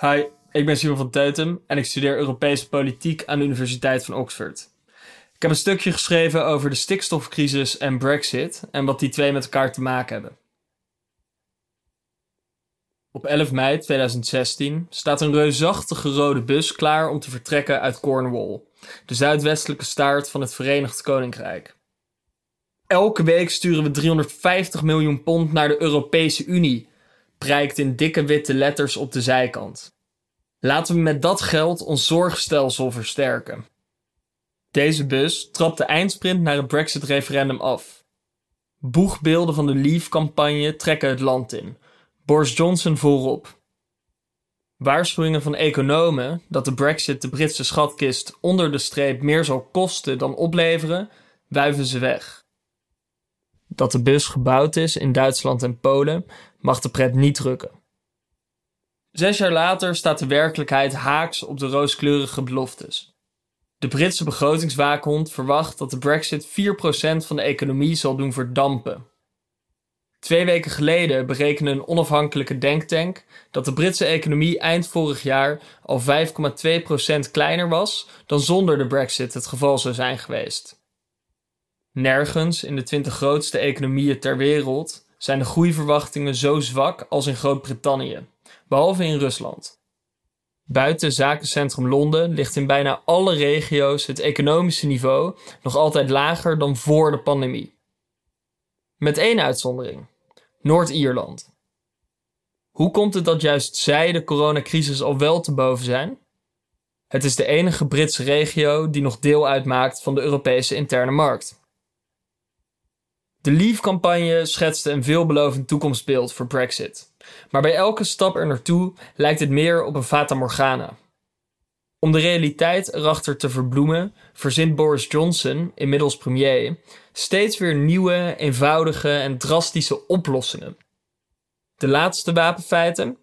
Hi, ik ben Simon van Teutem en ik studeer Europese politiek aan de Universiteit van Oxford. Ik heb een stukje geschreven over de stikstofcrisis en Brexit en wat die twee met elkaar te maken hebben. Op 11 mei 2016 staat een reusachtige rode bus klaar om te vertrekken uit Cornwall, de zuidwestelijke staart van het Verenigd Koninkrijk. Elke week sturen we 350 miljoen pond naar de Europese Unie, prijkt in dikke witte letters op de zijkant. Laten we met dat geld ons zorgstelsel versterken. Deze bus trapt de eindsprint naar het Brexit-referendum af. Boegbeelden van de Leave-campagne trekken het land in. Boris Johnson voorop. Waarschuwingen van economen dat de Brexit de Britse schatkist onder de streep meer zal kosten dan opleveren, wuiven ze weg. Dat de bus gebouwd is in Duitsland en Polen mag de pret niet drukken. Zes jaar later staat de werkelijkheid haaks op de rooskleurige beloftes. De Britse begrotingswaakhond verwacht dat de Brexit 4% van de economie zal doen verdampen. Twee weken geleden berekende een onafhankelijke denktank dat de Britse economie eind vorig jaar al 5,2% kleiner was dan zonder de Brexit het geval zou zijn geweest. Nergens in de 20 grootste economieën ter wereld zijn de groeiverwachtingen zo zwak als in Groot-Brittannië, behalve in Rusland. Buiten zakencentrum Londen ligt in bijna alle regio's het economische niveau nog altijd lager dan voor de pandemie. Met één uitzondering: Noord-Ierland. Hoe komt het dat juist zij de coronacrisis al wel te boven zijn? Het is de enige Britse regio die nog deel uitmaakt van de Europese interne markt. De Leave-campagne schetste een veelbelovend toekomstbeeld voor Brexit. Maar bij elke stap er naartoe lijkt het meer op een fata morgana. Om de realiteit erachter te verbloemen, verzint Boris Johnson, inmiddels premier, steeds weer nieuwe, eenvoudige en drastische oplossingen. De laatste wapenfeiten?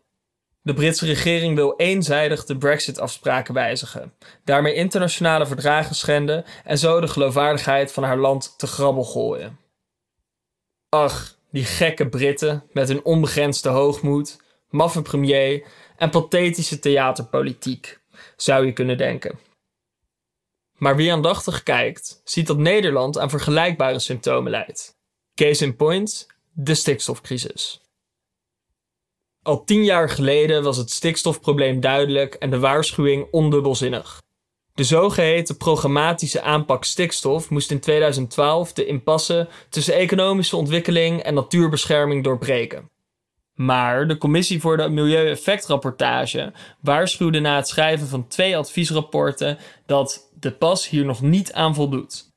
De Britse regering wil eenzijdig de Brexit-afspraken wijzigen, daarmee internationale verdragen schenden en zo de geloofwaardigheid van haar land te grabbel gooien. Ach, die gekke Britten met hun onbegrensde hoogmoed, maffe premier en pathetische theaterpolitiek, zou je kunnen denken. Maar wie aandachtig kijkt, ziet dat Nederland aan vergelijkbare symptomen leidt. Case in point, de stikstofcrisis. Al tien jaar geleden was het stikstofprobleem duidelijk en de waarschuwing ondubbelzinnig. De zogeheten programmatische aanpak stikstof moest in 2012 de impasse tussen economische ontwikkeling en natuurbescherming doorbreken. Maar de Commissie voor de Milieueffectrapportage waarschuwde na het schrijven van twee adviesrapporten dat de pas hier nog niet aan voldoet.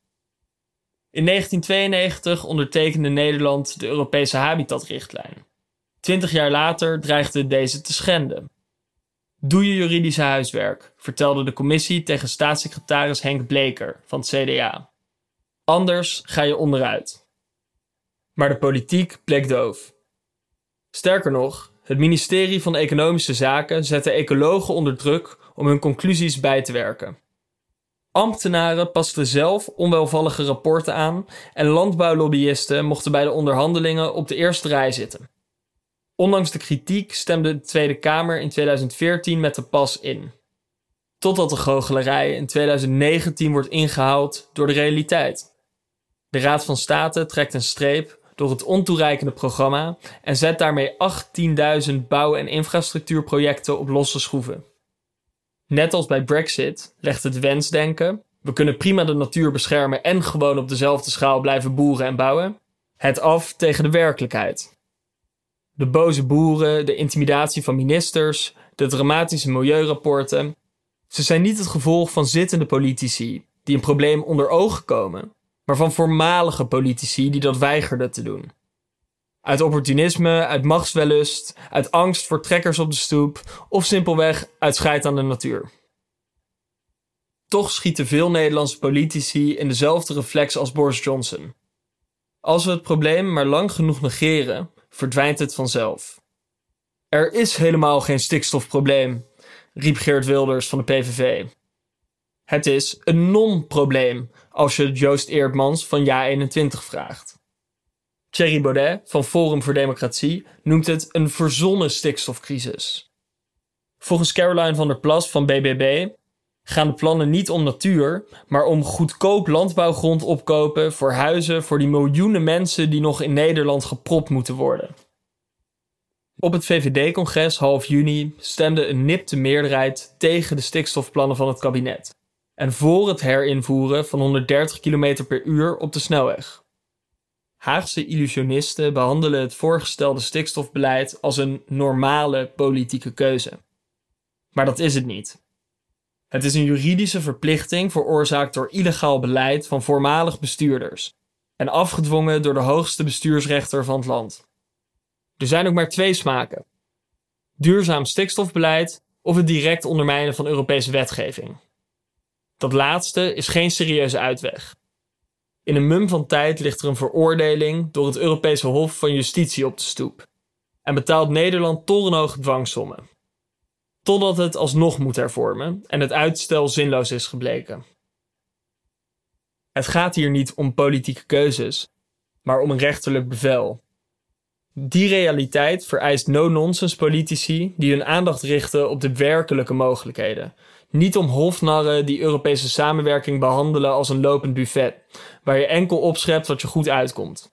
In 1992 ondertekende Nederland de Europese Habitatrichtlijn. Twintig jaar later dreigde deze te schenden. Doe je juridische huiswerk, vertelde de commissie tegen staatssecretaris Henk Bleker van het CDA. Anders ga je onderuit. Maar de politiek bleek doof. Sterker nog, het ministerie van Economische Zaken zette ecologen onder druk om hun conclusies bij te werken. Ambtenaren pasten zelf onwelvallige rapporten aan en landbouwlobbyisten mochten bij de onderhandelingen op de eerste rij zitten. Ondanks de kritiek stemde de Tweede Kamer in 2014 met de pas in. Totdat de goochelarij in 2019 wordt ingehaald door de realiteit. De Raad van State trekt een streep door het ontoereikende programma en zet daarmee 18.000 bouw- en infrastructuurprojecten op losse schroeven. Net als bij Brexit legt het wensdenken, we kunnen prima de natuur beschermen en gewoon op dezelfde schaal blijven boeren en bouwen, het af tegen de werkelijkheid. De boze boeren, de intimidatie van ministers, de dramatische milieurapporten. Ze zijn niet het gevolg van zittende politici die een probleem onder ogen komen, maar van voormalige politici die dat weigerden te doen. Uit opportunisme, uit machtswellust, uit angst voor trekkers op de stoep of simpelweg uit scheid aan de natuur. Toch schieten veel Nederlandse politici in dezelfde reflex als Boris Johnson. Als we het probleem maar lang genoeg negeren, verdwijnt het vanzelf. Er is helemaal geen stikstofprobleem, riep Geert Wilders van de PVV. Het is een non-probleem als je Joost Eerdmans van Ja21 vraagt. Thierry Baudet van Forum voor Democratie noemt het een verzonnen stikstofcrisis. Volgens Caroline van der Plas van BBB gaan de plannen niet om natuur, maar om goedkoop landbouwgrond opkopen voor huizen voor die miljoenen mensen die nog in Nederland gepropt moeten worden. Op het VVD-congres half juni stemde een nipte meerderheid tegen de stikstofplannen van het kabinet en voor het herinvoeren van 130 km per uur op de snelweg. Haagse illusionisten behandelen het voorgestelde stikstofbeleid als een normale politieke keuze. Maar dat is het niet. Het is een juridische verplichting veroorzaakt door illegaal beleid van voormalig bestuurders en afgedwongen door de hoogste bestuursrechter van het land. Er zijn ook maar twee smaken: duurzaam stikstofbeleid of het direct ondermijnen van Europese wetgeving. Dat laatste is geen serieuze uitweg. In een mum van tijd ligt er een veroordeling door het Europese Hof van Justitie op de stoep en betaalt Nederland torenhoge dwangsommen. Totdat het alsnog moet hervormen en het uitstel zinloos is gebleken. Het gaat hier niet om politieke keuzes, maar om een rechterlijk bevel. Die realiteit vereist no-nonsense politici die hun aandacht richten op de werkelijke mogelijkheden. Niet om hofnarren die Europese samenwerking behandelen als een lopend buffet, waar je enkel opschept wat je goed uitkomt.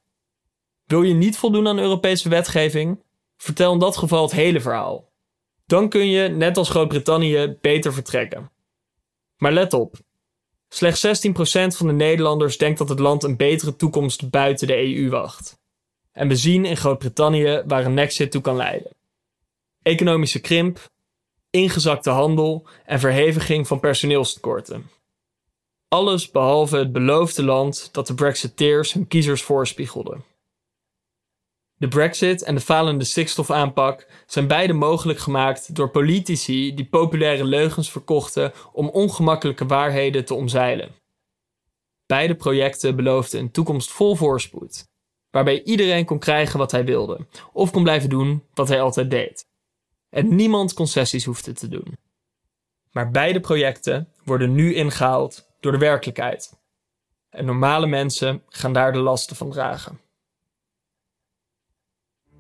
Wil je niet voldoen aan Europese wetgeving? Vertel in dat geval het hele verhaal. Dan kun je, net als Groot-Brittannië, beter vertrekken. Maar let op. Slechts 16% van de Nederlanders denkt dat het land een betere toekomst buiten de EU wacht. En we zien in Groot-Brittannië waar een exit toe kan leiden. Economische krimp, ingezakte handel en verheviging van personeelstekorten. Alles behalve het beloofde land dat de Brexiteers hun kiezers voorspiegelden. De Brexit en de falende stikstofaanpak zijn beide mogelijk gemaakt door politici die populaire leugens verkochten om ongemakkelijke waarheden te omzeilen. Beide projecten beloofden een toekomst vol voorspoed, waarbij iedereen kon krijgen wat hij wilde, of kon blijven doen wat hij altijd deed. En niemand concessies hoefde te doen. Maar beide projecten worden nu ingehaald door de werkelijkheid. En normale mensen gaan daar de lasten van dragen.